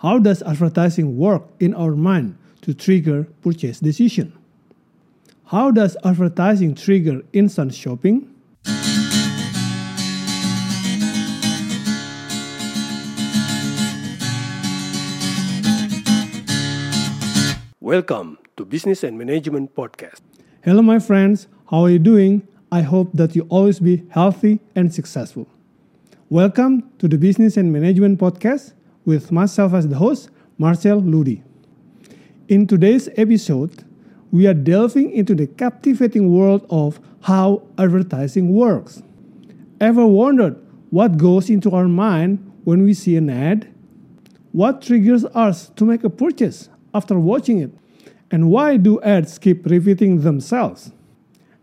How does advertising work in our mind to trigger purchase decision? How does advertising trigger instant shopping? Welcome to Business and Management Podcast. Hello, my friends. How are you doing? I hope that you always be healthy and successful. Welcome to the Business and Management Podcast with myself as the host, Marcel Ludi. In today's episode, we are delving into the captivating world of how advertising works. Ever wondered what goes into our mind when we see an ad? What triggers us to make a purchase after watching it? And why do ads keep repeating themselves?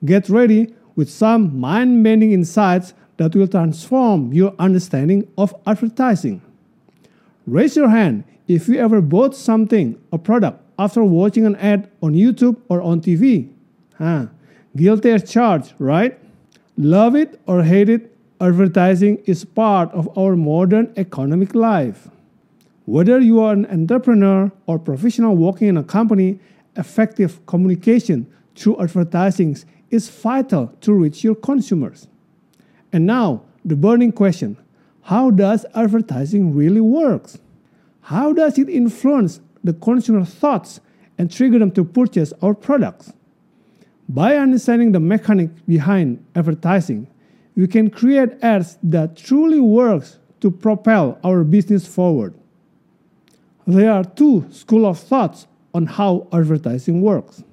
Get ready with some mind bending insights that will transform your understanding of advertising. Raise your hand if you ever bought something, a product, after watching an ad on YouTube or on TV. Huh. Guilty as charged, right? Love it or hate it, advertising is part of our modern economic life. Whether you are an entrepreneur or professional working in a company, effective communication through advertising is vital to reach your consumers. And now, the burning question how does advertising really work? How does it influence the consumer thoughts and trigger them to purchase our products? By understanding the mechanic behind advertising, we can create ads that truly works to propel our business forward. There are two school of thoughts on how advertising works.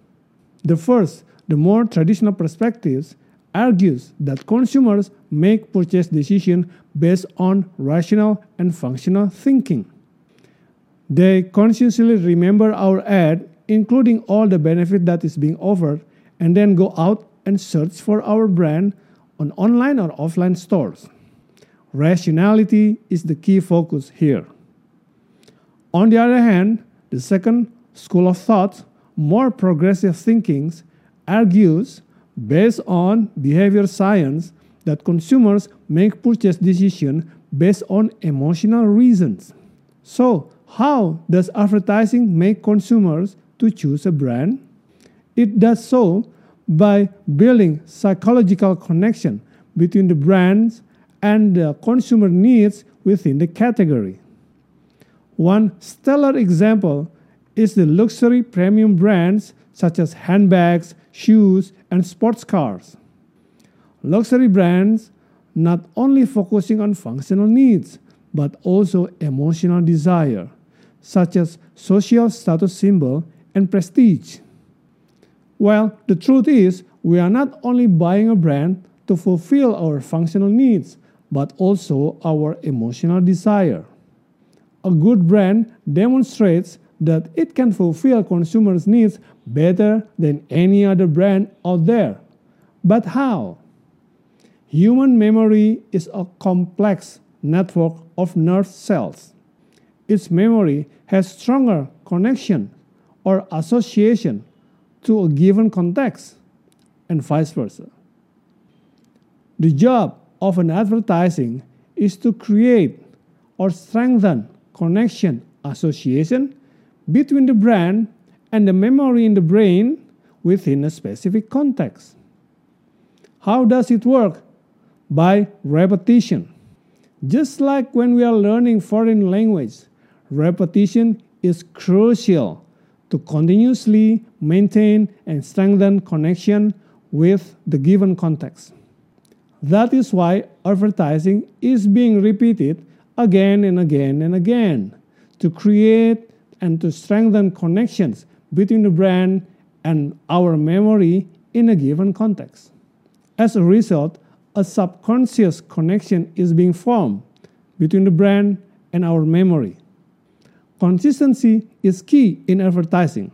The first, the more traditional perspectives, argues that consumers make purchase decisions based on rational and functional thinking. They consciously remember our ad, including all the benefit that is being offered, and then go out and search for our brand on online or offline stores. Rationality is the key focus here. On the other hand, the second school of thought, more progressive thinking, argues based on behavior science that consumers make purchase decisions based on emotional reasons. So, how does advertising make consumers to choose a brand? It does so by building psychological connection between the brands and the consumer needs within the category. One stellar example is the luxury premium brands such as handbags, shoes, and sports cars. Luxury brands not only focusing on functional needs but also emotional desire, such as social status symbol and prestige. Well, the truth is, we are not only buying a brand to fulfill our functional needs, but also our emotional desire. A good brand demonstrates that it can fulfill consumers' needs better than any other brand out there. But how? Human memory is a complex network of nerve cells. Its memory has stronger connection or association to a given context, and vice versa. The job of an advertising is to create or strengthen connection association between the brand and the memory in the brain within a specific context. How does it work? By repetition. Just like when we are learning foreign language, repetition is crucial to continuously maintain and strengthen connection with the given context. That is why advertising is being repeated again and again and again to create and to strengthen connections between the brand and our memory in a given context. As a result, a subconscious connection is being formed between the brand and our memory. Consistency is key in advertising.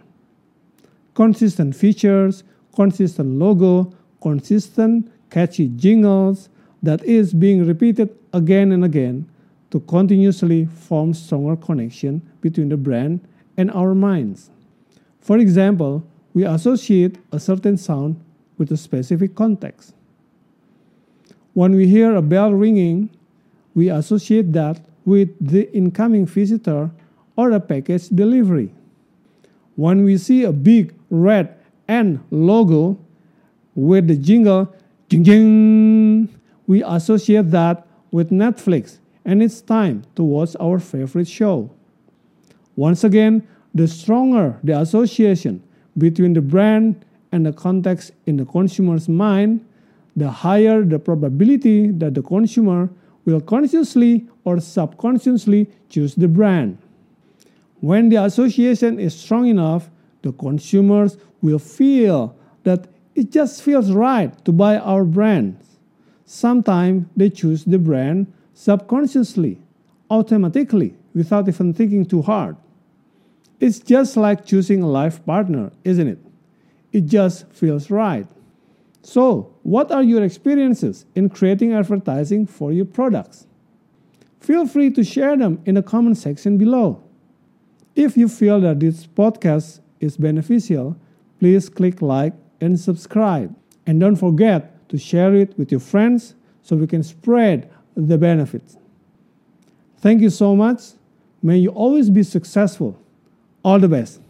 Consistent features, consistent logo, consistent catchy jingles that is being repeated again and again to continuously form stronger connection between the brand and our minds. For example, we associate a certain sound with a specific context. When we hear a bell ringing, we associate that with the incoming visitor or a package delivery. When we see a big red N logo with the jingle, jing jing, we associate that with Netflix and it's time to watch our favorite show. Once again, the stronger the association between the brand and the context in the consumer's mind, the higher the probability that the consumer will consciously or subconsciously choose the brand. When the association is strong enough, the consumers will feel that it just feels right to buy our brand. Sometimes they choose the brand subconsciously, automatically, without even thinking too hard. It's just like choosing a life partner, isn't it? It just feels right. So, what are your experiences in creating advertising for your products? Feel free to share them in the comment section below. If you feel that this podcast is beneficial, please click like and subscribe. And don't forget to share it with your friends so we can spread the benefits. Thank you so much. May you always be successful. All the best.